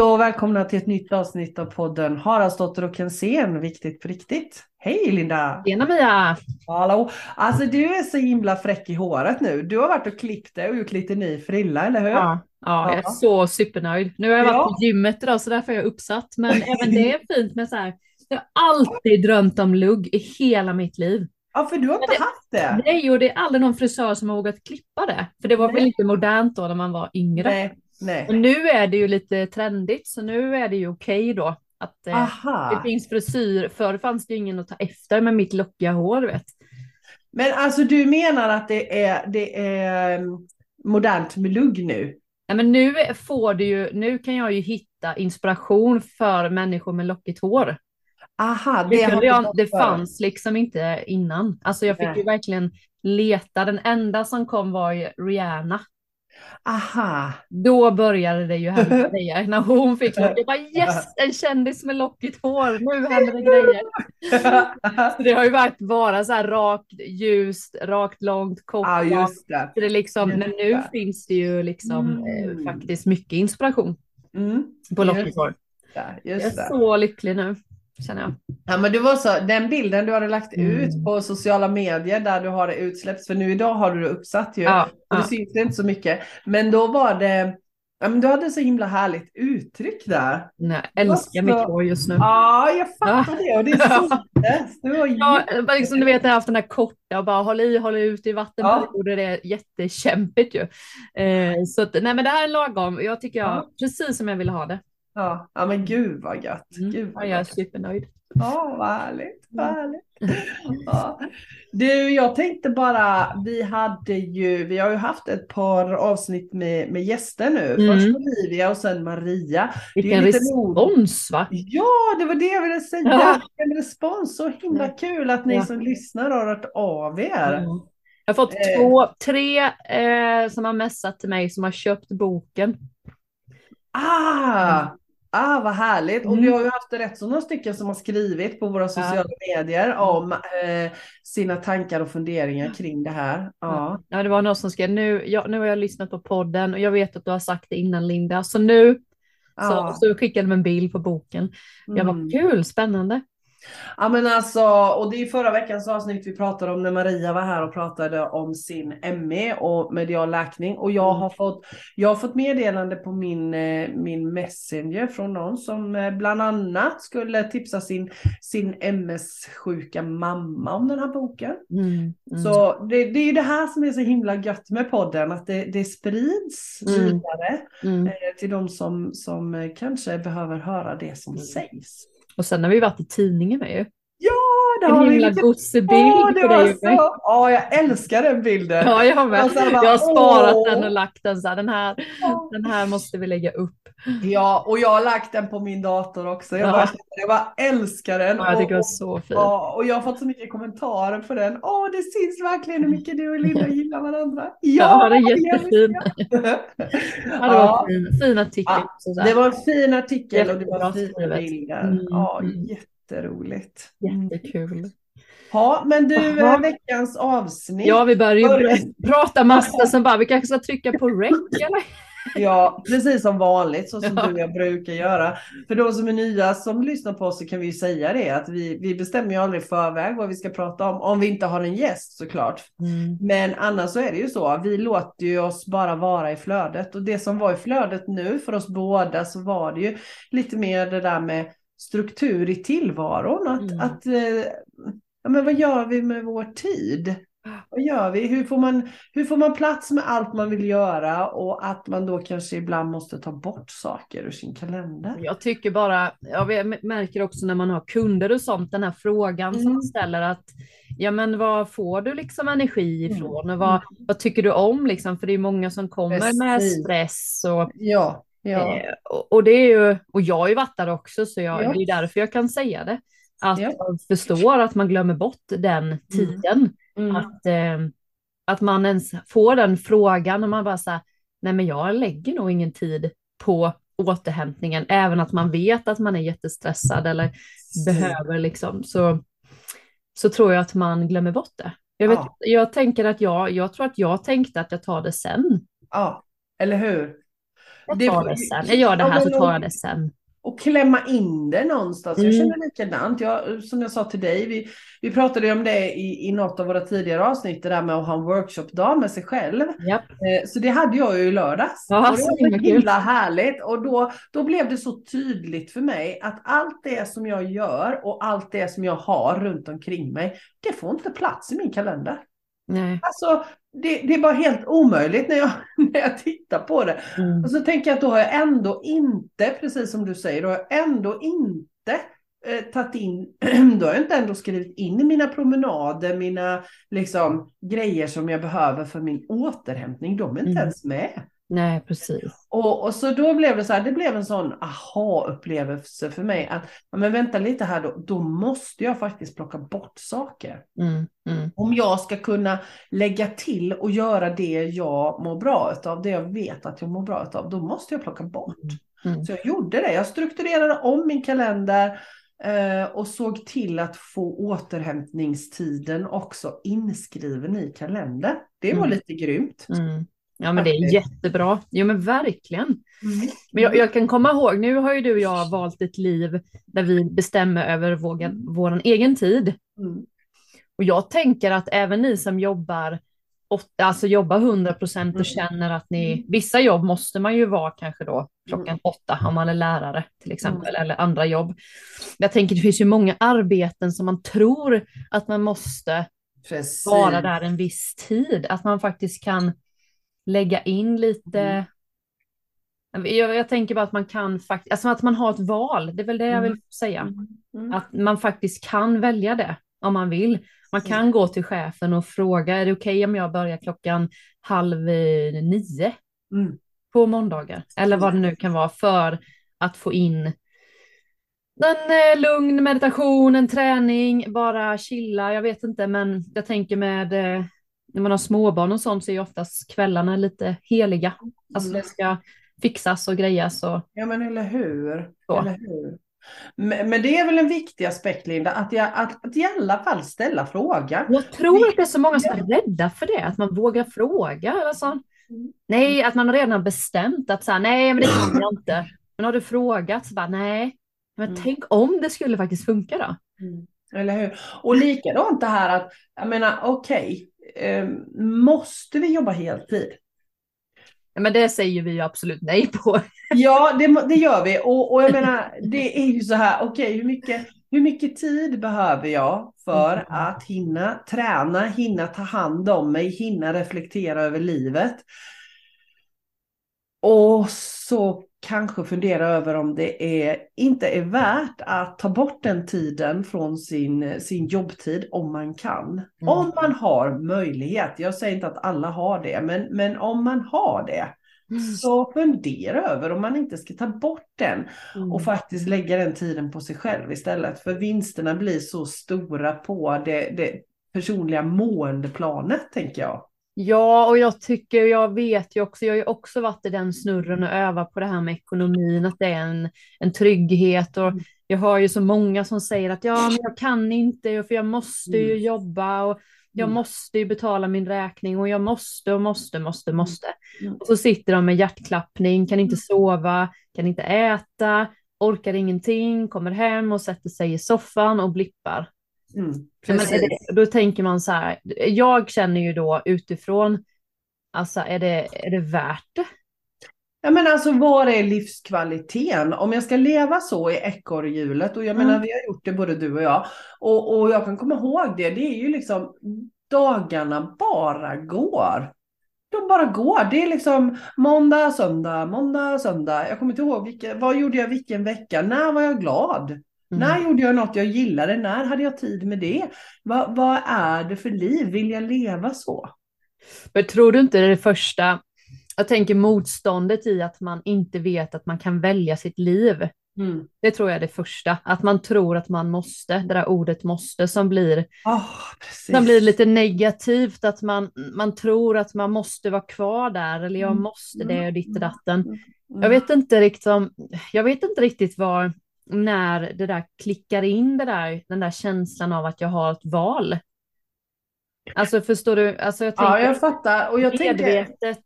Hej och välkomna till ett nytt avsnitt av podden Haraldsdotter och Kensén, viktigt på riktigt. Hej Linda! Tjena Mia! Hallå! Alltså du är så himla fräck i håret nu. Du har varit och klippt dig och gjort lite ny frilla, eller hur? Ja, ja, jag är Ja. så supernöjd. Nu har jag varit Ja. på gymmet idag så därför är jag uppsatt. Men även det är fint med så här. Jag har alltid drömt om lugg i hela mitt liv. Ja, för du har inte det- haft det? Nej, och det är aldrig någon frisör som har vågat klippa det. För det var väl Nej. lite modernt då när man var yngre. Nej. Nej. Och nu är det ju lite trendigt, så nu är det ju okej då. Att eh, det Aha. finns frisyr. Förr fanns det ju ingen att ta efter med mitt lockiga hår, vet. Men alltså du menar att det är, det är mm, modernt med lugg nu? Ja, men nu får du ju, nu kan jag ju hitta inspiration för människor med lockigt hår. Aha, Det, det, jag, det fanns liksom inte innan. Alltså jag fick Nej. ju verkligen leta. Den enda som kom var ju Rihanna. Aha. Då började det ju hända grejer. När hon fick lock. Jag bara yes, en kändis med lockigt hår. Nu händer det grejer. Så det har ju varit bara så här rakt, ljust, rakt, långt, kort. Ja, just det. Så det liksom, men nu Just det. finns det ju liksom Mm. eh, faktiskt mycket inspiration Mm, på Just lockigt hår. Jag just är så lycklig nu, känner jag. Ja, men det var så, den bilden du hade lagt Mm. ut på sociala medier där du har det utsläppts, för nu idag har du det uppsatt ju. Ja, Och det ja. syns inte så mycket. Men då var det, ja men du hade så himla härligt uttryck där. Nej, jag älskar mitt hår just nu. Ja, jag fattar det och det är så. Det var Ja, liksom, du vet, jag har haft den här korta och bara håll i, håll ut i vattenperioder. Det är jättekämpigt ju. Eh, så att, nej men det här är lagom. Jag tycker jag, Ja. precis som jag ville ha det. Ja, ja, men gud vad gött. Mm. Gud Ja, vad jag är supernöjd. Ja, vad härligt. Vad härligt. Ja. Du, jag tänkte bara, vi hade ju, vi har ju haft ett par avsnitt med, med gäster nu. Mm. Först Olivia och sen Maria. Det är Vilken respons va? Ja, det var det jag ville säga. Ja. En respons. Så himla kul att ni Ja. som lyssnar har hört av er. Mm. Jag har fått Eh. två, tre eh, som har messat till mig som har köpt boken. Ah, ah, vad härligt. Och Mm. vi har ju haft rätt så några stycken som har skrivit på våra sociala medier om eh, sina tankar och funderingar kring det här. Ja. Ja, det var någon som skrev nu, ja, nu har jag lyssnat på podden och jag vet att du har sagt det innan Linda, så nu så, Ja. så skickade de en bild på boken. Jag Mm. var kul, spännande. Ja men alltså, och det är förra veckans avsnitt vi pratade om när Maria var här och pratade om sin ME och medial läkning. Och jag Mm. har fått, jag har fått meddelande på min, eh, min messenger från någon som eh, bland annat skulle tipsa sin, sin MS-sjuka mamma om den här boken. Mm, mm. Så det, det är ju det här som är så himla gött med podden, att det, det sprids Mm. vidare Mm. eh, till de som, som kanske behöver höra det som Mm. sägs. Och sen har vi varit i tidningen med ju. Ja, det En himla lite gosig bild Åh, det på dig så... Ja, jag älskar den bilden. Ja, jag med. Sen bara, Jag har sparat åh. den och lagt den så här. Den här, den här måste vi lägga upp. Ja, och jag har lagt den på min dator också. Jag, Ja. bara, jag bara älskar den. Ja, jag tycker det var och, så fint. ja, och jag har fått så mycket kommentarer på den. Åh, det syns verkligen hur mycket du och Linda gillar varandra. Ja, det är jättefin. Ja, det var Ja, fin, fin artikel. Ja, det var en fin artikel och det var fina bilder. Mm, Ja, mm. Jätteroligt. Mm. Jättekul. Ja, men du, Jaha. eh, veckans avsnitt. Ja, vi börjar ju prata massa som bara, vi kanske ska trycka på rec eller? Ja, precis som vanligt, så som Ja. du och jag brukar göra. För de som är nya som lyssnar på oss så kan vi ju säga det att vi, vi bestämmer ju aldrig förväg vad vi ska prata om, om vi inte har en gäst såklart. Mm. Men annars så är det ju så, vi låter ju oss bara vara i flödet. Och det som var i flödet nu för oss båda så var det ju lite mer det där med struktur i tillvaron. Att, Mm. att eh, ja, men vad gör vi med vår tid? Vad gör vi? Hur får, man, hur får man plats med allt man vill göra och att man då kanske ibland måste ta bort saker ur sin kalender? Jag tycker bara, jag märker också när man har kunder och sånt, den här frågan som Mm. man ställer att ja men vad får du liksom energi Mm. ifrån och vad, vad tycker du om liksom? För det är många som kommer med Precis. stress och, Ja, ja. eh, och, och det är ju, och jag har ju varit där också så jag, Ja. det är därför jag kan säga det. Att Ja. jag förstår att man glömmer bort den tiden. Mm. Att, eh, att man ens får den frågan och man bara säger nej men jag lägger nog ingen tid på återhämtningen, även att man vet att man är jättestressad eller behöver liksom, så, så tror jag att man glömmer bort det. Jag, vet, Ja. jag tänker att jag, jag tror att jag tänkte att jag tar det sen. Ja, eller hur? Jag tar det sen. Jag gör det här så tar jag det sen och klämma in det någonstans. Mm. Jag känner likadant. Jag, som jag sa till dig, vi, vi pratade om det i, i något av våra tidigare avsnitt, det där med att ha en workshopdag med sig själv. Yep. Eh, så det hade jag ju i lördags. Ja, och det var så himla härligt. Och då, då blev det så tydligt för mig att allt det som jag gör och allt det som jag har runt omkring mig, det får inte plats i min kalender. Nej. Alltså, det, det är bara helt omöjligt när jag, när jag tittar på det. Mm. Och så tänker jag att då har jag ändå inte, precis som du säger, då har jag ändå inte eh, tagit in, då har jag inte ändå skrivit in mina promenader, mina liksom, grejer som jag behöver för min återhämtning. De är inte mm. ens med. Nej, precis. Och, och så då blev det så här, det blev en sån aha-upplevelse för mig att, men vänta lite här då, då måste jag faktiskt plocka bort saker. Mm, mm. Om jag ska kunna lägga till och göra det jag mår bra av, det jag vet att jag mår bra av, då måste jag plocka bort. Mm, mm. så jag gjorde det, jag strukturerade om min kalender eh, och såg till att få återhämtningstiden också inskriven i kalendern. Det var mm. lite grymt. Mm. Ja men det är jättebra. Jo men verkligen. Mm. Men jag, jag, kan komma ihåg, nu har ju du och jag valt ett liv där vi bestämmer över vår, vår egen tid. Mm. Och jag tänker att även ni som jobbar åtta, alltså jobbar 100 procent och mm. känner att ni, mm. vissa jobb måste man ju vara kanske då klockan mm. åtta om man är lärare till exempel mm. eller andra jobb. Jag tänker det finns ju många arbeten som man tror att man måste Precis. vara där en viss tid, att man faktiskt kan lägga in lite mm. jag, jag, tänker bara att man kan faktiskt, alltså att man har ett val, det är väl det jag vill mm. säga. Mm. mm. Att man faktiskt kan välja det om man vill. Man kan mm. gå till chefen och fråga, är det okej okay om jag börjar klockan halv nio mm. på måndagar? Eller vad det nu kan vara för att få in en eh, lugn meditation, en träning, bara chilla, jag vet inte, men jag tänker med eh, när man har småbarn och sånt så är ju oftast kvällarna lite heliga. Alltså det ska fixas och grejas. Och... Ja men eller hur. Eller hur? Men, det är väl en viktig aspekt Linda, att, jag, att, att i alla fall ställa frågan. Jag tror att det är så många som är rädda för det, att man vågar fråga. Alltså, mm. Nej, att man redan har bestämt att så här, nej men det kan jag inte. Men har du frågat så bara nej, men mm. tänk om det skulle faktiskt funka då. Mm. Eller hur? Och likadant det här att, jag menar okej, eh, måste vi jobba heltid? Men det säger vi ju absolut nej på. Ja, det, det gör vi. Och, och jag menar, det är ju så här, okej, okay, hur, mycket, hur mycket tid behöver jag för mm. att hinna träna, hinna ta hand om mig, hinna reflektera över livet? Och så kanske fundera över om det är, inte är värt att ta bort den tiden från sin, sin jobbtid om man kan. Mm. Om man har möjlighet. Jag säger inte att alla har det, men, men om man har det. Mm. Så fundera över om man inte ska ta bort den mm. och faktiskt lägga den tiden på sig själv istället. För vinsterna blir så stora på det, det personliga måendeplanet tänker jag. Ja, och jag tycker, jag vet ju också, jag har ju också varit i den snurren och övat på det här med ekonomin, att det är en, en trygghet och mm. jag har ju så många som säger att ja, men jag kan inte för jag måste ju mm. jobba och jag mm. måste ju betala min räkning och jag måste och måste, måste, måste. Och så sitter de med hjärtklappning, kan inte sova, kan inte äta, orkar ingenting, kommer hem och sätter sig i soffan och blippar. Mm, det, då tänker man så här, jag känner ju då utifrån, alltså är det, är det värt det? Ja men alltså var är livskvaliteten? Om jag ska leva så i ekorrhjulet och jag mm. menar vi har gjort det både du och jag och, och jag kan komma ihåg det, det är ju liksom dagarna bara går. De bara går. Det är liksom måndag, söndag, måndag, söndag. Jag kommer inte ihåg vilka, vad gjorde jag vilken vecka? När var jag glad? Mm. När gjorde jag något jag gillade? När hade jag tid med det? Va, vad är det för liv? Vill jag leva så? Men tror du inte det, är det första, jag tänker motståndet i att man inte vet att man kan välja sitt liv. Mm. Det tror jag är det första, att man tror att man måste, det där ordet måste som blir, oh, som blir lite negativt, att man, man tror att man måste vara kvar där eller jag mm. måste det och ditt och datten. Mm. Jag vet inte riktigt, jag vet inte riktigt var, när det där klickar in det där, den där känslan av att jag har ett val. Alltså förstår du? Alltså jag tänker, ja, jag fattar. Och jag medvetet, tänker...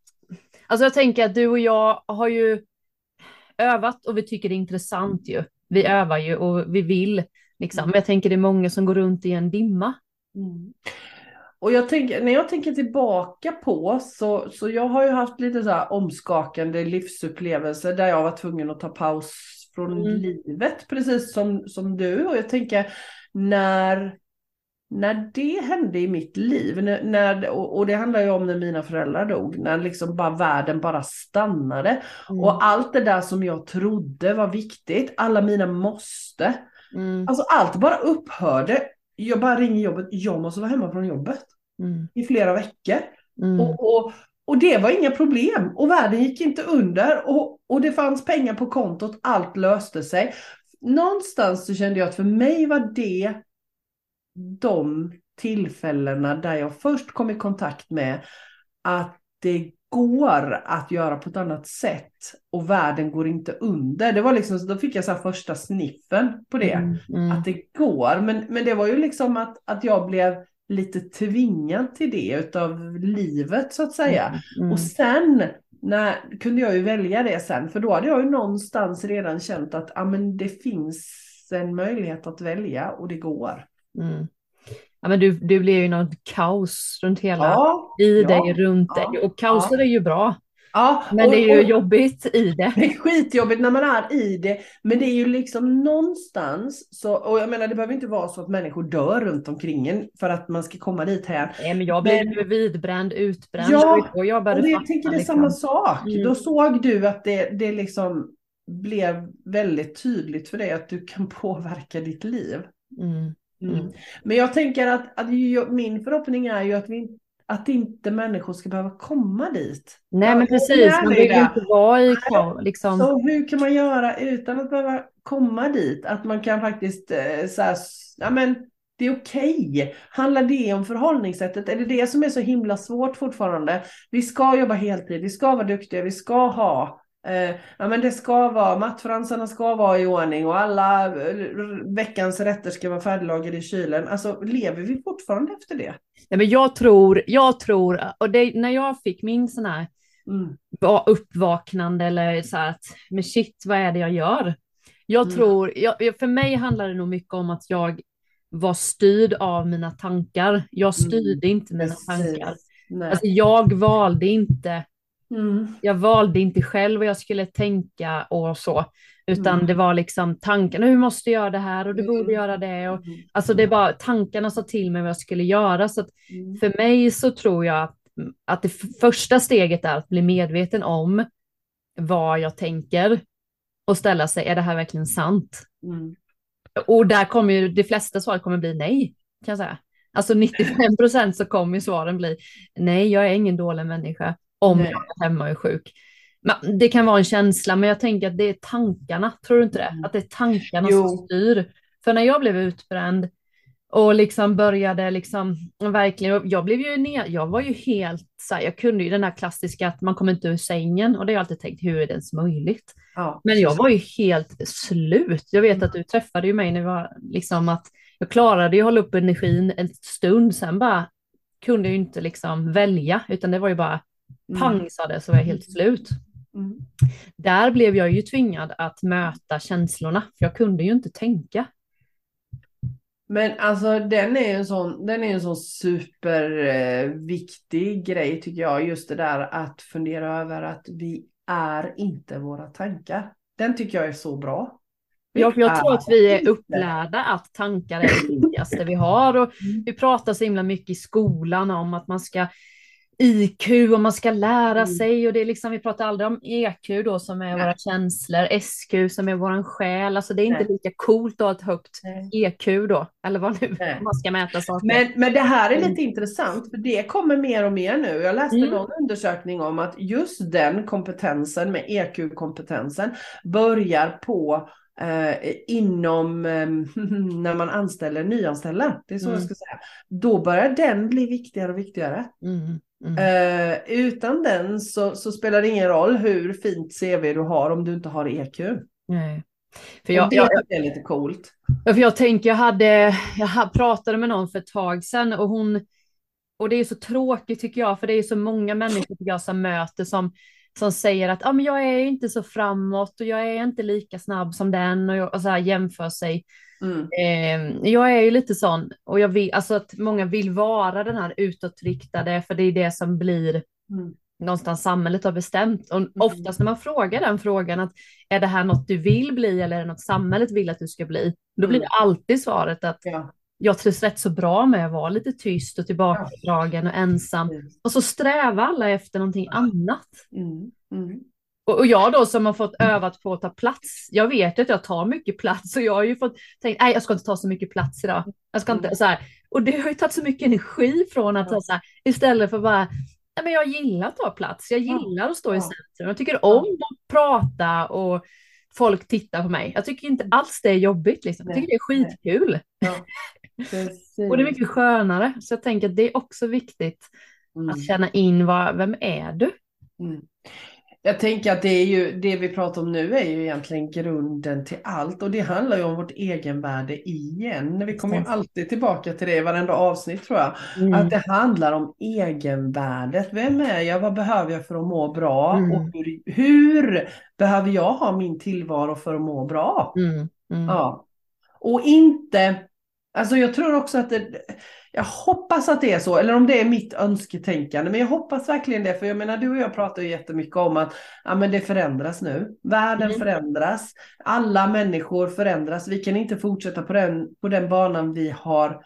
Alltså jag tänker att du och jag har ju övat och vi tycker det är intressant ju. Vi övar ju och vi vill liksom. Mm. Men jag tänker det är många som går runt i en dimma. Mm. Och jag tänker, när jag tänker tillbaka på så, så jag har ju haft lite så här omskakande livsupplevelser där jag var tvungen att ta paus från Mm. livet, precis som, som du. Och jag tänker när, när det hände i mitt liv, när, när, och, och det handlar ju om när mina föräldrar dog, när liksom bara världen bara stannade. Mm. Och allt det där som jag trodde var viktigt, alla mina måste, Mm. alltså allt bara upphörde. Jag bara ringer jobbet, jag måste vara hemma från jobbet Mm. i flera veckor. Mm. Och, och, och det var inga problem. Och världen gick inte under. Och, och det fanns pengar på kontot. Allt löste sig. Någonstans så kände jag att för mig var det de tillfällena där jag först kom i kontakt med att det går att göra på ett annat sätt och världen går inte under. Det var liksom, då fick jag så första sniffen på det Mm. Mm. att det går. Men, men det var ju liksom att, att jag blev lite tvingad till det utav livet så att säga. Mm. Och sen när, kunde jag ju välja det sen, för då hade jag ju någonstans redan känt att ah, men det finns en möjlighet att välja och det går. Mm. Ja, men du, du blir ju något kaos runt hela, Ja, i ja, dig, runt ja, dig. Och kaoser är ju bra, ja. men det är ju och, jobbigt i det. Det är skitjobbigt när man är i det, men det är ju liksom någonstans så, och jag menar det behöver inte vara så att människor dör runt omkring en för att man ska komma dit här. Nej, men jag blev Men- ju vidbränd, utbränd. Ja, och jag började Och det, jag tänker det är liksom. samma sak. Mm. Då såg du att det, det liksom blev väldigt tydligt för dig att du kan påverka ditt liv. Mm. Mm. Men jag tänker att, att min förhoppning är ju att, vi, att inte människor ska behöva komma dit. Nej, men precis. Man vill ju inte vara i. Liksom. Så hur kan man göra utan att behöva komma dit? Att man kan faktiskt eh, så här, ja men det är okej. Handlar det om förhållningssättet? Är det det som är så himla svårt fortfarande? Vi ska jobba heltid, vi ska vara duktiga, vi ska ha eh, ja men det ska vara, mattfransarna ska vara i ordning och alla eh, veckans rätter ska vara färdiglagade i kylen. Alltså lever vi fortfarande efter det? Nej, men jag tror, jag tror, och det, när jag fick min sån här Mm. va- uppvaknande eller så här att, men shit, vad är det jag gör? Jag Mm. tror, jag, för mig handlar det nog mycket om att jag var styrd av mina tankar. Jag styrde inte mina Mm. Precis. tankar. Alltså jag valde inte, Mm. jag valde inte själv vad jag skulle tänka och så, utan Mm. det var liksom tankarna, du måste göra det här och du borde Mm. göra det. Och, Mm. alltså det var tankarna sa till mig vad jag skulle göra. Så för mig så tror jag att, att det första steget är att bli medveten om vad jag tänker och ställa sig, är det här verkligen sant? Mm. Och där kommer ju de flesta svar kommer bli nej, kan jag säga. Alltså 95 procent så kommer ju svaren bli nej, jag är ingen dålig människa om Nej. jag är hemma och är sjuk. Men det kan vara en känsla, men jag tänker att det är tankarna, tror du inte det? Mm. Att det är tankarna Jo. som styr. För när jag blev utbränd och liksom började liksom verkligen, jag blev ju ner, jag var ju helt så här, jag kunde ju den här klassiska att man kommer inte ur sängen och det har jag alltid tänkt, hur är det ens möjligt? Ja. Men jag var ju helt slut. Jag vet att du träffade ju mig när var liksom att jag klarade ju att hålla upp energin en stund, sen bara kunde jag ju inte liksom välja, utan det var ju bara Mm. pang sa det så var jag helt slut. Mm. Där blev jag ju tvingad att möta känslorna, för jag kunde ju inte tänka. Men alltså den är ju en sån, den är en sån superviktig grej tycker jag. Just det där att fundera över att vi är inte våra tankar. Den tycker jag är så bra. Vi Jag, tror att vi är upplärda att tankar är det viktigaste vi har. Och Mm. vi pratar så himla mycket i skolan om att man ska IQ och man ska lära Mm. sig och det är liksom, vi pratar aldrig om EQ då som är Nej. våra känslor, SQ som är våran själ, alltså det är inte Nej. lika coolt att ha ett högt Nej. EQ då, eller vad nu man ska mäta saker. Men, men det här är Mm. lite intressant för det kommer mer och mer nu. Jag läste Mm. någon undersökning om att just den kompetensen med EQ-kompetensen börjar på eh, inom eh, när man anställer nyanställda. Det är så Mm. jag ska säga. Då börjar den bli viktigare och viktigare. Mm, mm. Eh, utan den så, så spelar det ingen roll hur fint CV du har om du inte har EQ. Nej. För jag, det jag, är lite coolt. För jag tänker, jag, hade, jag pratade med någon för ett tag sedan och hon, och det är så tråkigt tycker jag, för det är så många människor jag som möter som, som säger att ah, men jag är inte så framåt och jag är inte lika snabb som den och, jag, och så här jämför sig. Mm. Eh, jag är ju lite sån och jag vill, alltså att många vill vara den här utåtriktade för det är det som blir Mm. någonstans samhället har bestämt. Mm. Och oftast när man frågar den frågan att är det här något du vill bli eller är det något samhället vill att du ska bli? Då blir Mm. det alltid svaret att Ja. Jag trivs rätt så bra med att vara lite tyst och tillbakadragen och ensam. Och så strävar alla efter någonting annat. Mm. Mm. Och, och jag då som har fått övat på att ta plats, jag vet att jag tar mycket plats och jag har ju fått tänkt, nej jag ska inte ta så mycket plats idag. Jag ska inte, så här. Och det har ju tagit så mycket energi från att så här, istället för bara, nej men jag gillar att ta plats, jag Ja. gillar att stå i centrum, jag tycker om att prata och folk tittar på mig. Jag tycker inte alls det är jobbigt liksom, jag tycker det är skitkul. Ja. Precis. Och det är mycket skönare, så jag tänker att det är också viktigt Mm. att känna in vad, vem är du? Mm. Jag tänker att det är ju det vi pratar om nu är ju egentligen grunden till allt och det handlar ju om vårt egenvärde igen. Vi kommer ju alltid tillbaka till det i varenda avsnitt tror jag. Mm. Att det handlar om egenvärdet. Vem är jag? Vad behöver jag för att må bra? Mm. Och hur, hur behöver jag ha min tillvaro för att må bra? Mm. Mm. Ja. Och inte, alltså jag tror också att det, jag hoppas att det är så, eller om det är mitt önsketänkande, men jag hoppas verkligen det, för jag menar du och jag pratar ju jättemycket om att ja, men det förändras nu. Världen Mm. förändras, alla människor förändras, vi kan inte fortsätta på den, på den banan vi har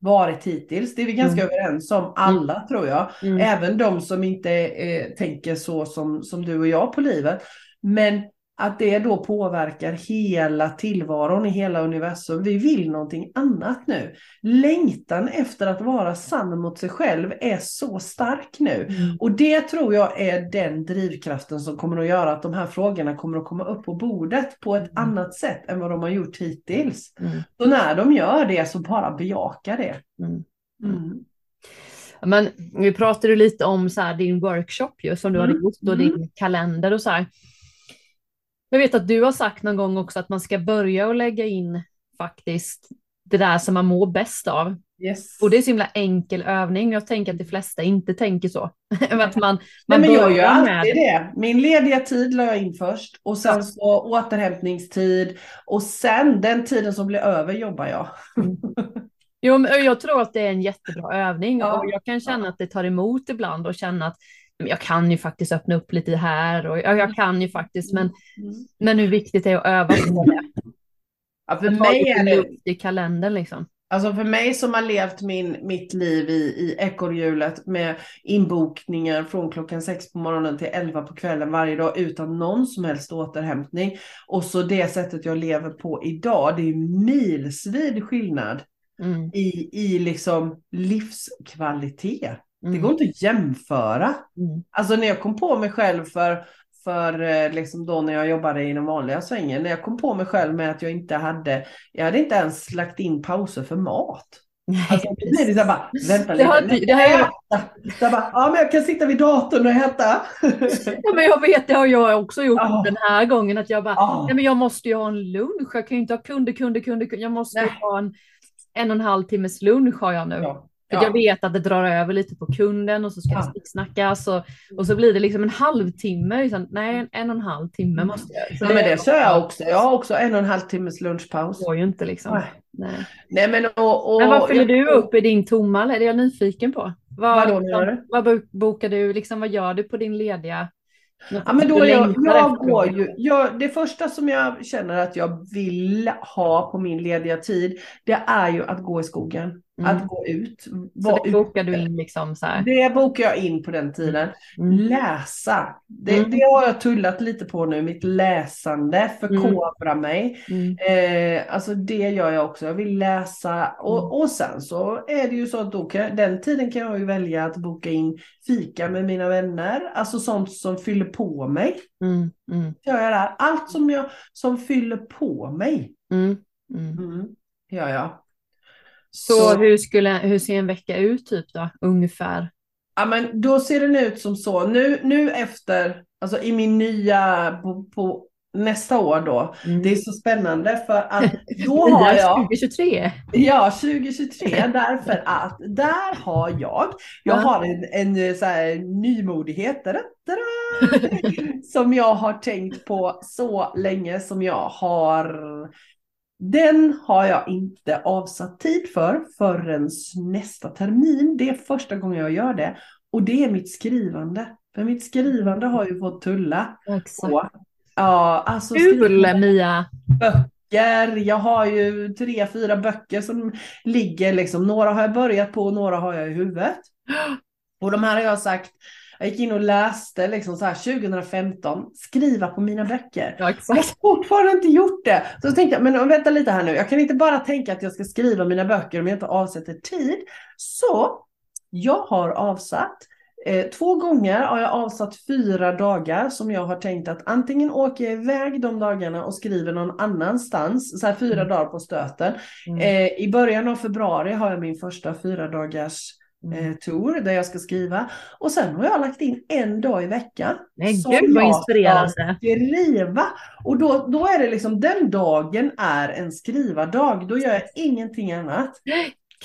varit hittills. Det är vi ganska Mm. överens om, alla tror jag. Mm. Även de som inte eh, tänker så som, som du och jag på livet. Men att det då påverkar hela tillvaron i hela universum. Vi vill någonting annat nu. Längtan efter att vara sann mot sig själv är så stark nu. Mm. Och det tror jag är den drivkraften som kommer att göra att de här frågorna kommer att komma upp på bordet på ett Mm. annat sätt än vad de har gjort hittills. Mm. Så när de gör det så bara bejaka det. Mm. Mm. Men vi pratade lite om så här, din workshop ju, som du hade Mm. gjort och Mm. din kalender och så här. Jag vet att du har sagt någon gång också att man ska börja och lägga in faktiskt det där som man mår bäst av. Yes. Och det är så himla enkel övning. Jag tänker att de flesta inte tänker så. att man, Nej, man men jag gör alltid med det. Min lediga tid la jag in först och sen Ja. så återhämtningstid och sen den tiden som blir över jobbar jag. Jo, men jag tror att det är en jättebra övning Ja. och jag kan känna att det tar emot ibland och känna att jag kan ju faktiskt öppna upp lite här och jag, jag kan ju faktiskt, men, Mm. men hur viktigt det är att öva på det. Ja, för mig är det i kalendern liksom. Alltså för mig som har levt min, mitt liv i, i ekorrhjulet med inbokningar från klockan sex på morgonen till elva på kvällen varje dag utan någon som helst återhämtning. Och så det sättet jag lever på idag, det är milsvid skillnad Mm, i, i liksom livskvalitet. Det mm, går inte att jämföra. mm, Alltså när jag kom på mig själv för, för eh, liksom då när jag jobbade i den vanliga svängen, när jag kom på mig själv med att jag inte hade, jag hade inte ens lagt in pauser för mat. Nej, Alltså, blir det så bara, vänta Det har lite, inte- det har jag- jag bara, ja men jag kan sitta vid datorn och äta. Ja, men jag vet, det har jag också gjort Ja. den här gången, att jag bara, Ja. nej men jag måste ju ha en lunch, jag kan ju inte ha kunder, kunder, kunder, kunder. jag måste Nej. ha en en och en halv timmes lunch har jag nu. Ja. För Ja. jag vet att det drar över lite på kunden och så ska Ja. det snicksnackas och, och så blir det liksom en halvtimme. Liksom, nej, en, en och en halv timme måste jag. Så Ja, men det kör jag också. Jag har också en och en halv timmes lunchpaus. Det går ju inte liksom. Nej. Nej. Nej men och, och Men vad fyller du upp i din tomma? Är det jag nyfiken på? Vad, menar liksom, vad bo- bokar du? Liksom, vad gör du på din lediga? Ja, men då jag, jag går ju, jag, det första som jag känner att jag vill ha på min lediga tid, det är ju att gå i skogen. Mm. Att gå ut. Så det bokar du in liksom så här. Det bokar jag in på den tiden. Mm. Läsa. Det, Mm. det har jag tullat lite på nu, mitt läsande, förkovra mig. Mm. Eh, alltså det gör jag också. Jag vill läsa och, Mm. och sen så är det ju så att då kan, den tiden kan jag ju välja att boka in fika med mina vänner. Alltså sånt som fyller på mig. Mm. Mm. Gör jag där. Allt som, jag, som fyller på mig. Mm. Mm. Mm, gör jag. Så hur, skulle, hur ser en vecka ut typ då, ungefär? Ja, men då ser den ut som så. Nu, nu efter, alltså i min nya, på, på nästa år då. Mm. Det är så spännande för att då har jag 2023. Ja, 2023 därför att där har jag, jag Ja. har en, en så här nymodighet som jag har tänkt på så länge som jag har den har jag inte avsatt tid för förrän nästa termin. Det är första gången jag gör det. Och det är mitt skrivande. För mitt skrivande har ju fått tulla Exakt. på. Ja, alltså Kul Mia! böcker. Jag har ju tre, fyra böcker som ligger liksom. Några har jag börjat på och några har jag i huvudet. Och de här har jag sagt, jag gick in och läste liksom så här 2015, skriva på mina böcker. Ja, Jag har fortfarande inte gjort det. Så tänkte jag, men vänta lite här nu. Jag kan inte bara tänka att jag ska skriva mina böcker om jag inte avsätter tid. Så jag har avsatt Eh, två gånger har jag avsatt fyra dagar som jag har tänkt att antingen åker jag iväg de dagarna och skriver någon annanstans, så här fyra Mm. dagar på stöten. Mm. Eh, I början av februari har jag min första fyra dagars. Eh, tour där jag ska skriva. Och sen har jag lagt in en dag i veckan. Men som gud vad inspirerande. Skriva. Och då, då är det liksom den dagen är en skrivardag. Då gör jag ingenting annat.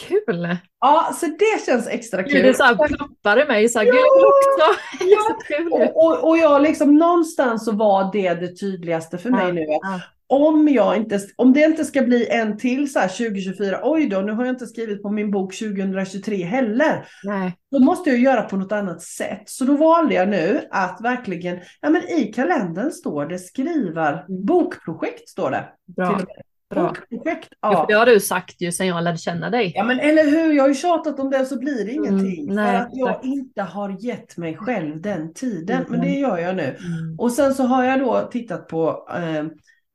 Kul! Ja, så det känns extra kul. det så här ploppar i mig. Så här, vill också. Är så. Och, och, och jag liksom någonstans så var det det tydligaste för mig Ja, nu. Ja. Om, jag inte, om det inte ska bli en till så här 2024, oj då, nu har jag inte skrivit på min bok 2023 heller. Nej. Då måste jag göra på något annat sätt. Så då valde jag nu att verkligen, ja men i kalendern står det skrivar, bokprojekt står det. Bra. Bra. Bokprojekt, Ja. Det har du sagt ju sen jag lärde känna dig. Ja men eller hur, jag har ju tjatat om det så blir det ingenting. Mm, nej, för att jag exakt. inte har gett mig själv den tiden. Mm. Men det gör jag nu. Mm. Och sen så har jag då tittat på, eh,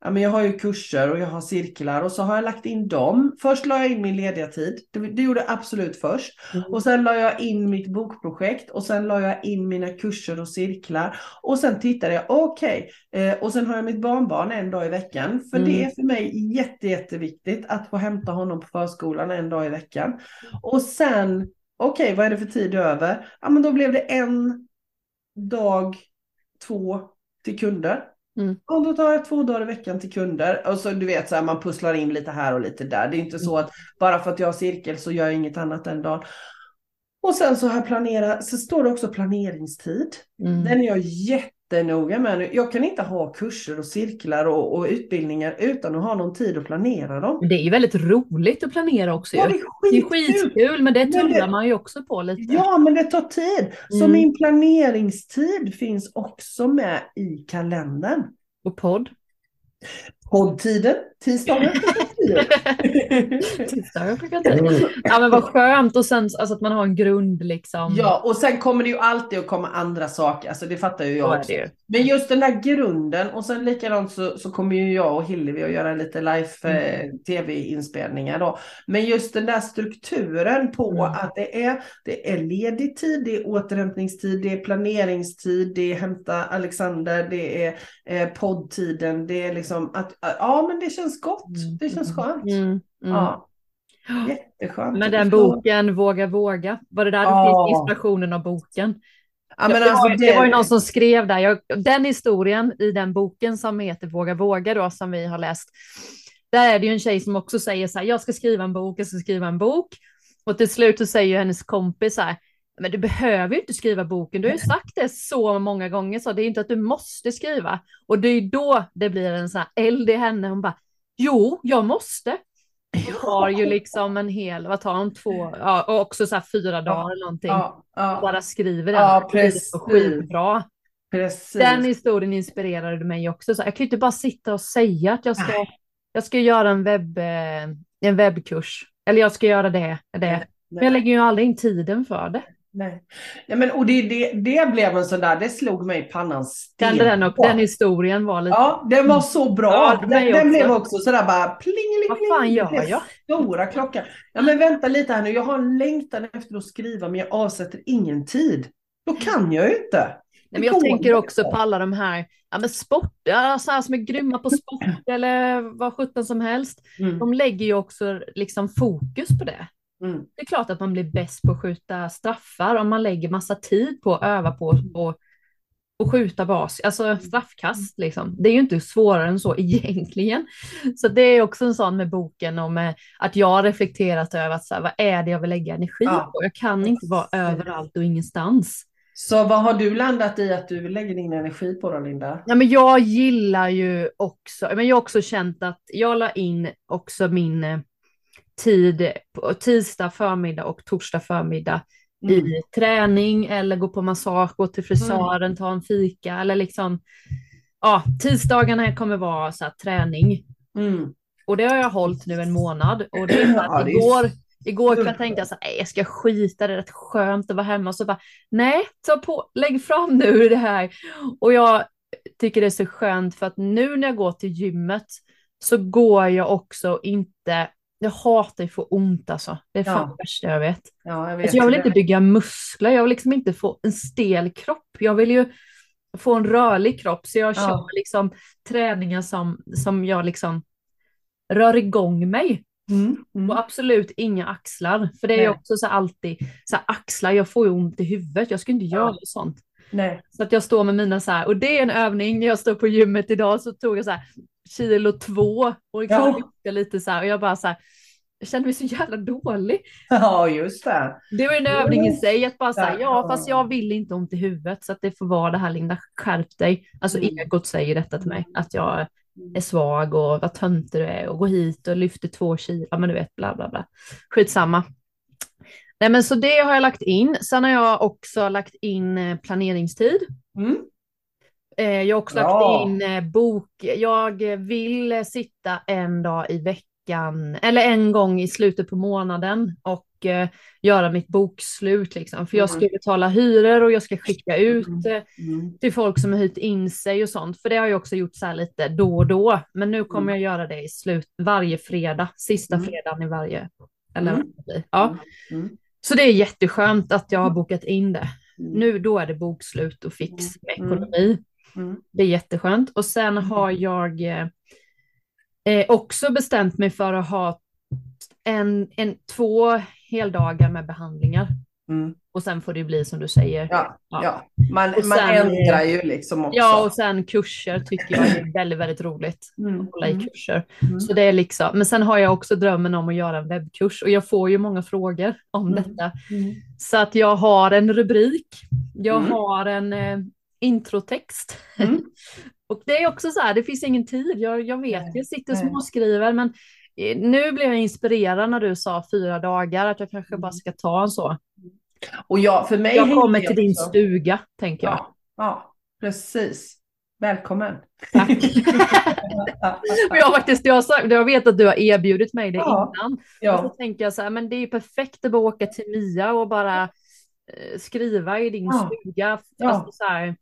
ja men jag har ju kurser och jag har cirklar och så har jag lagt in dem. Först la jag in min lediga tid, det, det gjorde jag absolut först. Mm. Och sen la jag in mitt bokprojekt och sen la jag in mina kurser och cirklar. Och sen tittade jag, okej, eh, och sen har jag mitt barnbarn en dag i veckan. För Mm. det är för mig jätte, jätteviktigt att få hämta honom på förskolan en dag i veckan. Och sen, okej, vad är det för tid över? Ja men då blev det en dag, två till kunder. Mm. Och då tar jag två dagar i veckan till kunder. Och så du vet, så här, man pusslar in lite här och lite där. Det är inte så att bara för att jag har cirkel så gör jag inget annat den dagen. Och sen så har jag planerat, så står det också planeringstid. Mm. Den är jag jättenoga med nu. Jag kan inte ha kurser och cirklar och, och utbildningar utan att ha någon tid att planera dem. Det är ju väldigt roligt att planera också. Ja, det Det är är skitkul. skitkul, men det tullar det- man ju också på lite. Ja, men det tar tid. Så Mm. min planeringstid finns också med i kalendern. Och podd. Poddtiden, tisdagar Ja men vad skönt och sen alltså, att man har en grund liksom. Ja, och sen kommer det ju alltid att komma andra saker. Alltså det fattar ju jag också. ju. Men just den där grunden och sen likadant så, så kommer ju jag och Hillevi att göra lite live eh, Mm. då. Men just den där strukturen på Mm. att det är, det är ledig tid, det är återhämtningstid, det är planeringstid, det är hämta Alexander, det är eh, poddtiden, det är liksom att ja men det känns gott, det känns skönt. Mm, mm. Ja, jätteskönt. Men den boken, Våga våga, var det där Ja. det finns inspirationen av boken? Ja, men det, alltså, var, det var ju någon som skrev där, jag, den historien i den boken som heter Våga våga då, som vi har läst, där är det ju en tjej som också säger så här, jag ska skriva en bok, jag ska skriva en bok. Och till slut så säger hennes kompis så här, men du behöver ju inte skriva boken, du har ju sagt det så många gånger, så det är inte att du måste skriva. Och det är ju då det blir en så här eld i henne, hon bara, jo, jag måste. Jag har ju liksom en hel, vad tar hon, två, ja, och också så fyra dagar eller någonting. Ja, ja, Bara skriver den. Ja, precis. skitbra. precis. Den historien inspirerade mig också. Så jag kan ju inte bara sitta och säga att jag ska, Nej. jag ska göra en, webb, eh, en webbkurs. Eller jag ska göra det, det. Men jag lägger ju aldrig in tiden för det. Nej. Ja, men, och det, det, det blev en sån där, det slog mig i pannan Den, den, och, den historien var lite, Ja, den var så bra. Ja, den, den blev också sådär bara plingeling. vad fan gör jag? Stora klockan. Ja men vänta lite här nu, jag har en längtan efter att skriva men jag avsätter ingen tid. Då kan jag ju inte. Nej, men jag tänker också på alla de här, ja men sport, ja, så här som är grymma på sport eller vad sjutton som helst. Mm. De lägger ju också liksom fokus på det. Mm. Det är klart att man blir bäst på att skjuta straffar om man lägger massa tid på att öva på och och skjuta bas, alltså straffkast liksom. Det är ju inte svårare än så egentligen. Så det är också en sån med boken om eh, att jag har reflekterat över att så här, vad är det jag vill lägga energi Ja. på? Jag kan inte vara överallt och ingenstans. Så vad har du landat i att du lägger din energi på då Linda? Ja, men jag gillar ju också, men jag har också känt att jag la in också min eh, tid på tisdag förmiddag och torsdag förmiddag Mm. i träning eller gå på massage, gå till frisören, ta en fika eller liksom, ja, tisdagarna kommer vara så här träning. Mm. Och det har jag hållit nu en månad och det är att igår, igår kväll tänkte jag så här, "Nej, jag ska skita, det är rätt skönt att vara hemma och så bara, nej, ta på, lägg fram nu det här. Och jag tycker det är så skönt för att nu när jag går till gymmet så går jag också inte, jag hatar att få ont alltså. Det är fan Ja. det värsta jag vet. Ja, jag vet. Alltså jag vill inte bygga muskler, jag vill liksom inte få en stel kropp. Jag vill ju få en rörlig kropp, så jag Ja. kör liksom träningar som, som jag liksom rör igång mig. Mm. Mm. Och absolut inga axlar, för det är Nej. ju också så alltid, så här axlar, jag får ju ont i huvudet, jag skulle inte Ja. göra sånt. Nej. Så att jag står med mina så här, och det är en övning, jag står på gymmet idag så tog jag så här kilo två och liksom Ja. lite så här, och jag bara så här, jag kände mig så jävla dålig. Ja, just det. Det var en övning i sig, att bara säga Ja. fast jag vill inte ont i huvudet, så att det får vara det här Linda, skärp dig. Alltså Mm. egot säger detta till mig, att jag är svag och vad töntig du är och gå hit och lyfter två kilo, ja men du vet, bla bla bla. Skitsamma. Nej men så det har jag lagt in. Sen har jag också lagt in eh, planeringstid. Mm. Eh, Jag har också lagt in eh, bok. Jag vill sitta en dag i veckan, eller en gång i slutet på månaden och göra mitt bokslut liksom. För jag ska Mm. betala hyror och jag ska skicka ut Mm. eh, Mm. till folk som har hyrt in sig och sånt. För det har jag också gjort så här lite då och då. Men nu kommer Mm. jag göra det i slut, varje fredag, sista fredagen i varje. Eller. Ja. Mm. Så det är jätteskönt att jag har bokat in det. Mm. Nu då är det bokslut och fix med Mm. ekonomi. Mm. Det är jätteskönt. Och sen har jag eh, eh, också bestämt mig för att ha en, en, två heldagar med behandlingar. Mm. Och sen får det bli som du säger. Ja, Ja. ja. Man, sen- ändrar ju liksom också. Ja, och sen kurser tycker jag är väldigt, väldigt roligt. Mm. Att hålla i Mm. kurser. Mm. Så det är liksom, men sen har jag också drömmen om att göra en webbkurs och jag får ju många frågor om Mm. detta. Mm. Så att jag har en rubrik, jag Mm. har en eh, introtext. Och det är också så här, det finns ingen tid, jag, jag vet, jag sitter och småskriver men eh, nu blev jag inspirerad när du sa fyra dagar, att jag kanske bara ska ta en så. Och jag, för mig Jag kommer till din också- stuga, tänker jag. Ja, ja, precis. Välkommen. Tack. Jag, faktiskt, jag, sagt, jag vet att du har erbjudit mig det Ja. innan. Och så ja, tänker jag så här, men det är ju perfekt att bara åka till Mia och bara eh, skriva i din Ja. stuga. Ja. Alltså så här,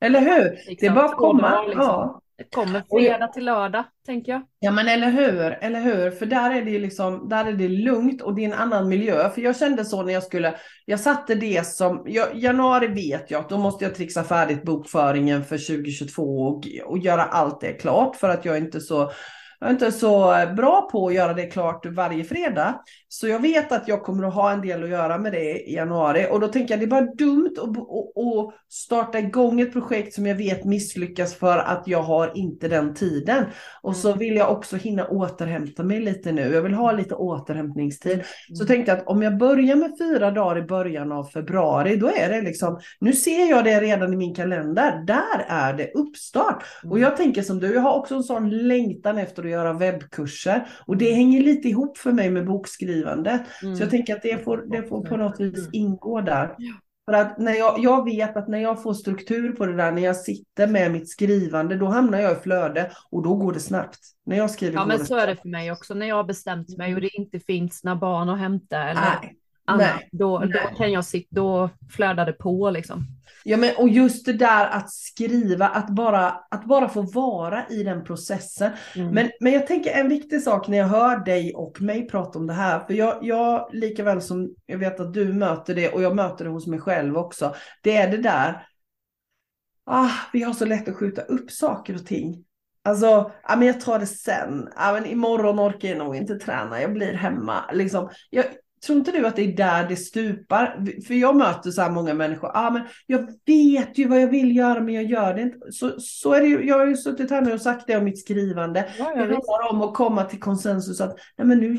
eller hur? liksom, Det är bara att komma. liksom. Ja. Kommer fredag till lördag, tänker jag. Ja men eller hur, eller hur, för där är det ju liksom, där är det lugnt och det är en annan miljö. För jag kände så när jag skulle, jag satte det som, jag, januari vet jag att då måste jag trixa färdigt bokföringen för 2022 och, och göra allt det klart för att jag inte så jag är inte så bra på att göra det klart varje fredag. Så jag vet att jag kommer att ha en del att göra med det i januari. Och då tänker jag det är bara dumt att, att, starta igång ett projekt som jag vet misslyckas för att jag har inte den tiden. Och så vill jag också hinna återhämta mig lite nu. Jag vill ha lite återhämtningstid. Så tänkte jag att om jag börjar med fyra dagar i början av februari, då är det liksom, nu ser jag det redan i min kalender, där är det uppstart. Och jag tänker som du, jag har också en sån längtan efter att göra webbkurser. Och det hänger lite ihop för mig med bokskrivandet. Mm. Så jag tänker att det får, det får på något vis Mm. ingå där. Ja. För att när jag, jag vet att när jag får struktur på det där, när jag sitter med mitt skrivande, då hamnar jag i flöde och då går det snabbt. När jag skriver Ja, men så är det för mig också. När jag har bestämt mig och det inte finns några barn att hämta eller Nej. Annat, då, då kan jag sitta, då flödar det på liksom. Ja, men, och just det där att skriva, att bara, att bara få vara i den processen. Mm. Men, men jag tänker en viktig sak när jag hör dig och mig prata om det här, för jag, jag lika väl som jag vet att du möter det och jag möter det hos mig själv också, det är det där, ah, vi har så lätt att skjuta upp saker och ting. Alltså, ja, men jag tar det sen, ja, men imorgon orkar jag nog inte träna, jag blir hemma. Liksom, jag, tror inte du att det är där det stupar? För jag möter så här många människor, ah, men jag vet ju vad jag vill göra men jag gör det inte. Så, så är det ju, jag har ju suttit här nu och sagt det om mitt skrivande. Ja, det handlar om att komma till konsensus att nej men nu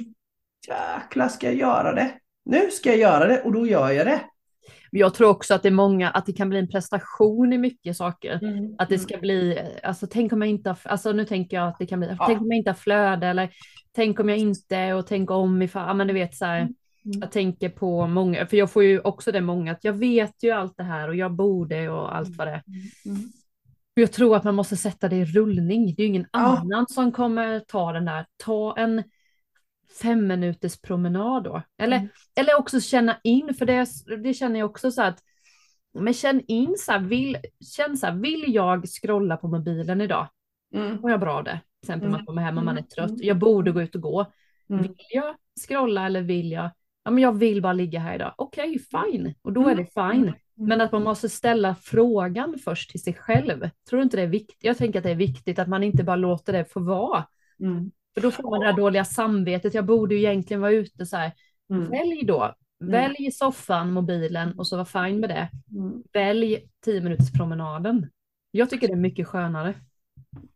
jäklar ska jag göra det. Nu ska jag göra det och då gör jag det. Jag tror också att det är många, att det kan bli en prestation i mycket saker. Mm, att det mm. ska bli, alltså tänk om jag inte, alltså nu tänker jag att det kan bli, ja. tänk om jag inte har flöde eller tänk om jag inte och tänk om ifall, ja men du vet så här, mm. mm. Jag tänker på många, för jag får ju också det många, att jag vet ju allt det här och jag borde och allt vad det är. Mm. mm. Jag tror att man måste sätta det i rullning. Det är ju ingen ja. annan som kommer ta den där. Ta en fem minuters promenad då. Eller, mm. eller också känna in, för det, det känner jag också så att, men känn in så här, vill, känn så här, vill jag scrolla på mobilen idag? Mm. Mår jag bra det? Till exempel mm. man kommer hem och man är mm. trött. Jag borde gå ut och gå. Mm. Vill jag scrolla eller vill jag, ja men jag vill bara ligga här idag. Okej, okay, fine. Och då är det mm. fine. Men att man måste ställa frågan först till sig själv. Tror du inte det är viktigt? Jag tänker att det är viktigt att man inte bara låter det få vara. Mm. För då får man det där dåliga samvetet. Jag borde ju egentligen vara ute så här. Mm. Välj då. Mm. Välj soffan, mobilen och så var fine med det. Mm. Välj tio minuters promenaden. Jag tycker det är mycket skönare.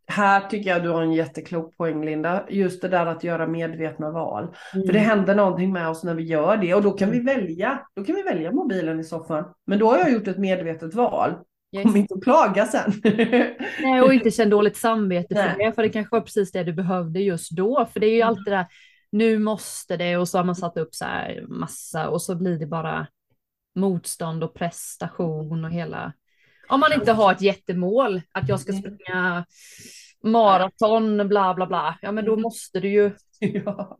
Här tycker jag du har en jätteklok poäng Linda. Just det där att göra medvetna val. Mm. För det händer någonting med oss när vi gör det och då kan vi mm. välja. Då kan vi välja mobilen i soffan. Men då har jag gjort ett medvetet val. Yes. Kom inte att klaga sen. Nej, och inte känna dåligt samvete för det, för det kanske var precis det du behövde just då. För det är ju mm. alltid det där, nu måste det och så har man satt upp så här massa och så blir det bara motstånd och prestation och hela. Om man inte har ett jättemål, att jag ska mm. springa maraton, bla bla bla, ja men då mm. måste du ju ja.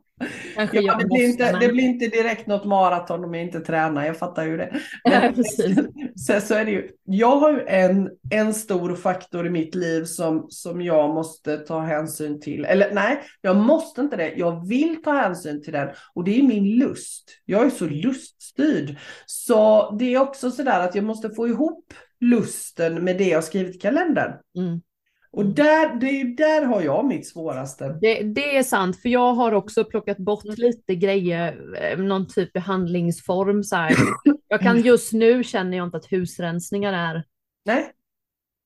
Kanske ja, det, blir inte, det blir inte direkt något maraton om jag inte tränar, jag fattar ju det. Men, så, så är det ju. Jag har ju en, en stor faktor i mitt liv som, som jag måste ta hänsyn till. Eller nej, jag måste inte det. Jag vill ta hänsyn till den och det är min lust. Jag är så luststyrd. Så det är också så där att jag måste få ihop lusten med det jag skrivit i kalendern. Mm. Och där, det, där har jag mitt svåraste. Det, det, är sant, för jag har också plockat bort mm. lite grejer, eh, någon typ behandlingsform. Så här. Jag kan just nu känner jag inte att husrensningar är. Nej.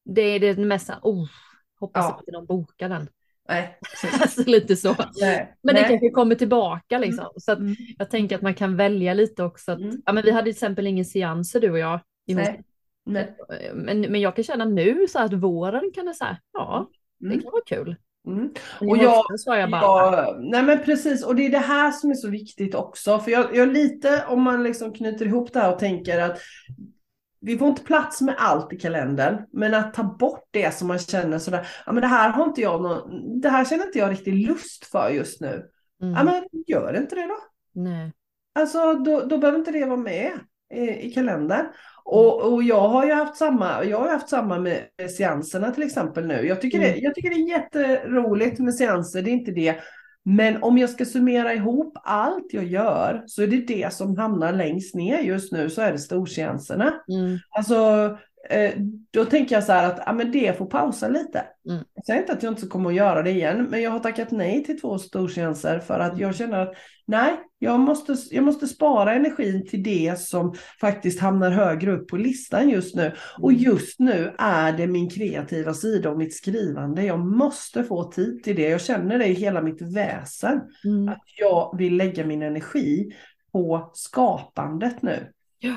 Det är det mesta, oh, hoppas ja. att någon bokar den. Nej. alltså lite så. Nej. Men Nej. det kanske kommer tillbaka liksom. Mm. Så mm. jag tänker att man kan välja lite också. Att, mm. ja, men vi hade till exempel ingen seanser du och jag. I Nej. Men, men, men jag kan känna nu så att våren kan det säga, ja, mm. det kan vara kul. Mm. Och jag, jag bara, ja, nej men precis, och det är det här som är så viktigt också. För jag, jag lite, om man liksom knyter ihop det här och tänker att vi får inte plats med allt i kalendern, men att ta bort det som man känner sådär, ja men det här har inte jag någon, det här känner inte jag riktigt lust för just nu. Mm. Ja men gör inte det då. Nej. Alltså då, då behöver inte det vara med i, i kalendern. Och, och, jag har ju haft samma, jag har haft samma med seanserna till exempel nu. Jag tycker, mm. det, jag tycker det är jätteroligt med seanser, det är inte det. Men om jag ska summera ihop allt jag gör så är det det som hamnar längst ner just nu så är det storseanserna. Mm. Alltså då tänker jag så här att ja, men det får pausa lite. Mm. Jag säger inte att jag inte kommer att göra det igen, men jag har tackat nej till två stortjänster för att jag känner att nej, jag måste, jag måste spara energin till det som faktiskt hamnar högre upp på listan just nu. Och mm. just nu är det min kreativa sida och mitt skrivande. Jag måste få tid till det. Jag känner det i hela mitt väsen. Mm. Att jag vill lägga min energi på skapandet nu. Ja.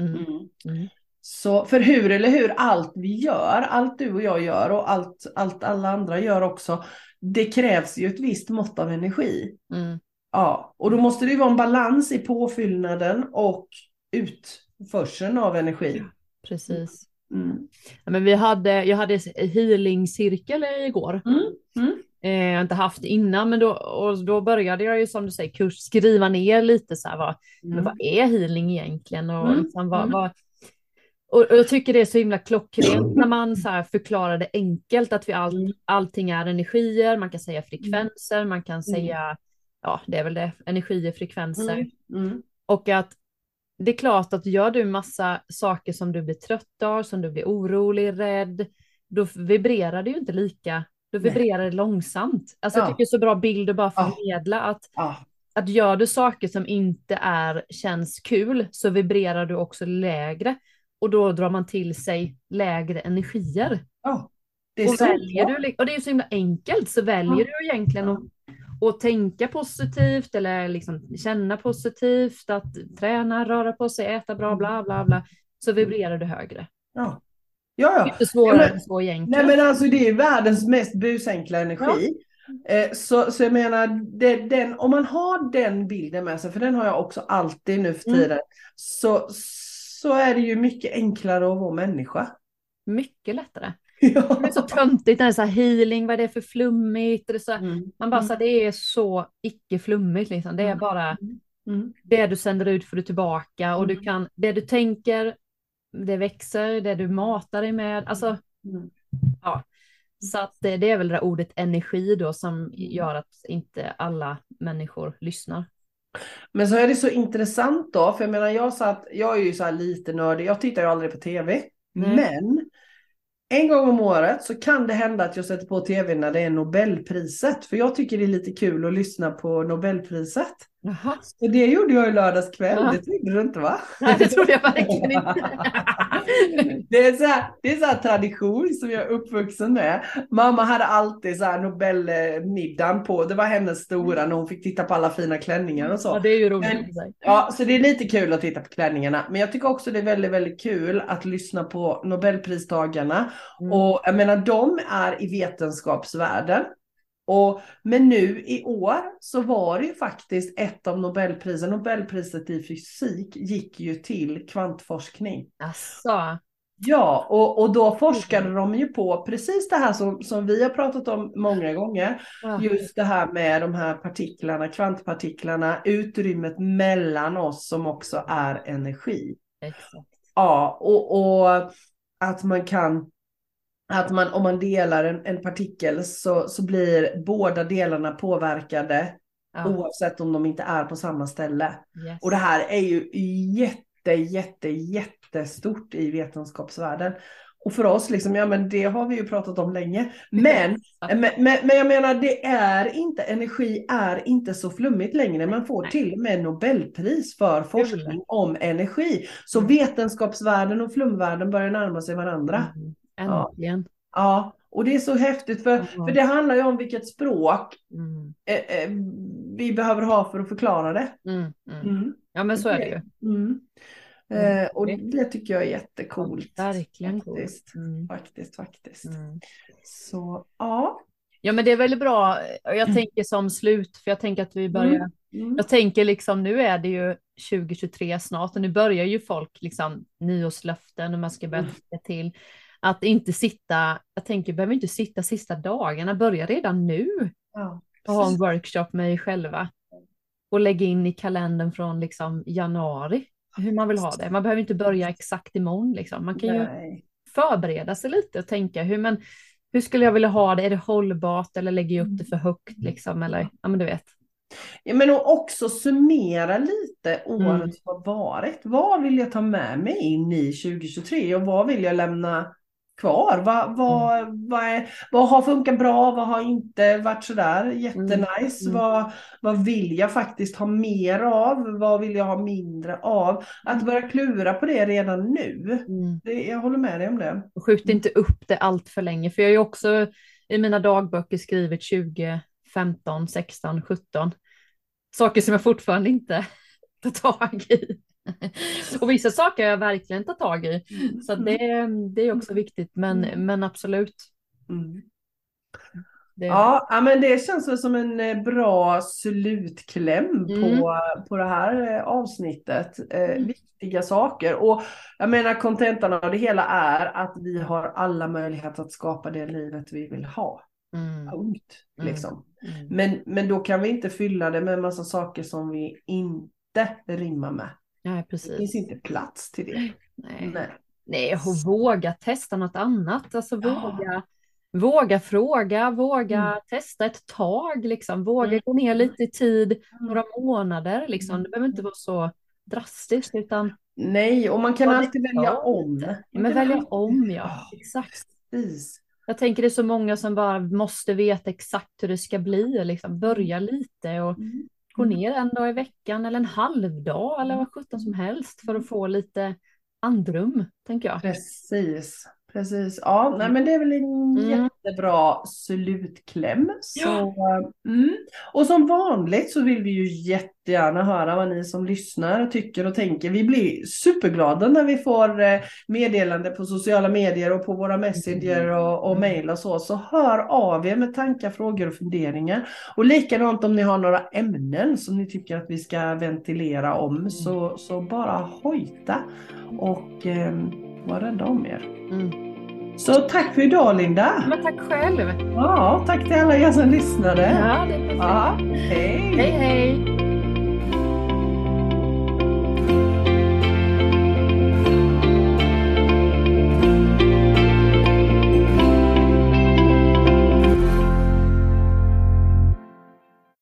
Mm. mm. Så för hur eller hur, allt vi gör, allt du och jag gör och allt, allt alla andra gör också, det krävs ju ett visst mått av energi. Mm. Ja, och då måste det ju vara en balans i påfyllnaden och utförseln av energi. precis. Mm. Ja, men vi hade, jag hade healing-cirkel igår. Mm. Mm. Eh, jag har inte haft innan, men då, och då började jag ju som du säger kurs, skriva ner lite så här, vad, mm. vad är healing egentligen och mm. liksom, vad, mm. vad, och, jag tycker det är så himla klockrent när man så förklarar det enkelt att vi all, mm. allting är energier, man kan säga frekvenser, man kan mm. säga, ja det är väl det, energier, frekvenser. Mm. Mm. Och att det är klart att gör du massa saker som du blir trött av, som du blir orolig, rädd, då vibrerar det ju inte lika, då vibrerar det långsamt. Alltså ja. jag tycker det är så bra bild att bara förmedla att ja att gör du saker som inte är, känns kul så vibrerar du också lägre och då drar man till sig lägre energier. Ja, det är och, så väljer bra. du, och det är så himla enkelt, så väljer Ja. du egentligen att, att tänka positivt eller liksom känna positivt, att träna, röra på sig, äta bra, bla bla bla, så vibrerar du högre. Ja, ja. Det är ja. inte svårare Ja, men- än så egentligen. Nej men alltså det är världens mest busenkla energi. Eh, så, så jag menar, det, den, om man har den bilden med sig, för den har jag också alltid nu för Mm. tiden, så, så är det ju mycket enklare att vara människa. Mycket lättare. Ja. Det är så töntigt, det är så här healing, vad är det för flummigt? Det är så, Mm. man bara så här, det är så icke flummigt liksom. Det är Mm. bara Mm. det du sänder ut får du tillbaka och du Mm. kan, det du tänker, det växer, det du matar dig med, alltså Mm. så att det, det är väl det där ordet energi då som gör att inte alla människor lyssnar. Men så är det så intressant då, för jag menar jag satt, jag är ju så lite nördig, jag tittar ju aldrig på tv, Nej. men en gång om året så kan det hända att jag sätter på tv när det är Nobelpriset, för jag tycker det är lite kul att lyssna på Nobelpriset. Jaha, det gjorde jag i lördags kväll, Ja. det trodde du inte va? nej det trodde jag verkligen inte. Det är, så här, det är så här tradition som jag är uppvuxen med. Mamma hade alltid så här Nobelmiddagen på. Det var hennes stora när hon fick titta på alla fina klänningar och så. Ja, det är ju roligt. Men-. Ja, så det är lite kul att titta på klänningarna. Men jag tycker också det är väldigt, väldigt kul att lyssna på Nobelpristagarna. Mm. Och jag menar, de är i vetenskapsvärlden. Och, men nu i år så var det ju faktiskt ett av Nobelprisen, Nobelpriset i fysik gick ju till kvantforskning. Asså, Ja, och, och då forskade de ju på precis det här som, som vi har pratat om många gånger. ja. Just det här med de här partiklarna, kvantpartiklarna, utrymmet mellan oss som också är energi. exakt. Ja, och, och att man kan, att man om man delar en, en partikel så, så blir båda delarna påverkade Ja, oavsett om de inte är på samma ställe. yes. Och det här är ju jätte, jätte, jättestort i vetenskapsvärlden. Och för oss, liksom, ja men det har vi ju pratat om länge. Men, men, men, men jag menar, det är inte, energi är inte så flummigt längre. Man får Nej. till och med Nobelpris för forskning om energi. Så vetenskapsvärlden och flumvärlden börjar närma sig varandra. Mm. Ja. Äntligen. Ja, och det är så häftigt för, Ja. för det handlar ju om vilket språk Mm. eh, eh, vi behöver ha för att förklara det. Mm. Mm. Mm. Ja men så är det ju. Mm. Mm. Eh, och det tycker jag är jättecoolt. Verkligen coolt. Faktiskt, Mm. faktiskt, faktiskt. Mm. Så ja. Ja men det är väldigt bra. Jag Mm. tänker som slut, för jag tänker att vi börjar, Mm. jag tänker liksom nu är det ju 2023 snart och nu börjar ju folk liksom nyårslöften och man ska börja Mm. tänka till. Att inte sitta, jag tänker, behöver inte sitta sista dagarna, börja redan nu Ja. och ha en workshop med er själva. Och lägga in i kalendern från liksom januari hur man vill ha det. Man behöver inte börja exakt imorgon liksom. Man kan ju Nej. förbereda sig lite och tänka hur, men, hur skulle jag vilja ha det? Är det hållbart eller lägger jag upp det för högt liksom? Eller, ja men du vet. Ja, men och också summera lite året Mm. som har varit. Vad vill jag ta med mig in i 2023 och vad vill jag lämna kvar? Vad, vad, Mm. vad, är, vad har funkat bra? Vad har inte varit sådär jättenice? Mm. Vad, vad vill jag faktiskt ha mer av? Vad vill jag ha mindre av? Att börja klura på det redan nu. Mm. Det, jag håller med dig om det. Skjut inte upp det allt för länge, för jag har ju också i mina dagböcker skrivit 20, 15, 16, 17. Saker som jag fortfarande inte tar tag i. Och vissa saker har jag verkligen tagit tag i. Så att det, det är också viktigt, men, Mm. men absolut. Mm. Det, Ja, men det känns väl som en eh, bra slutkläm Mm. på, på det här eh, avsnittet. Eh, Mm. Viktiga saker. Och jag menar kontentan av det hela är att vi har alla möjligheter att skapa det livet vi vill ha. Mm, Punkt. Mm. Liksom. mm. Men, men då kan vi inte fylla det med en massa saker som vi inte rimmar med. Nej, Det finns precis. inte plats till det. Nej. Nej. Nej, och våga testa något annat. Alltså Ja. våga, våga fråga, våga Mm. testa ett tag, liksom. Våga Mm. gå ner lite i tid, Mm. några månader, liksom. Det behöver inte vara så drastiskt, utan Nej, och man kan alltid välja om. men välja om, ja. Exakt. Precis. Jag tänker det är så många som bara måste veta exakt hur det ska bli, liksom. Börja lite och, Mm. Gå ner en dag i veckan eller en halvdag eller vad sjutton som helst för att få lite andrum, tänker jag. Precis. Precis, ja, nej, men det är väl en Mm. jättebra slutkläm. Så, Ja. mm. Och som vanligt så vill vi ju jättegärna höra vad ni som lyssnar tycker och tänker. Vi blir superglada när vi får eh, meddelande på sociala medier och på våra messenger och, och mejl och så. Så hör av er med tankar, frågor och funderingar. Och likadant om ni har några ämnen som ni tycker att vi ska ventilera om så, så bara hojta och eh, var rädda om er. Mm. Så tack för idag Linda. Men tack själv. Ja, tack till alla er som lyssnade. Ja, det är. Ja, hej. Hej hej.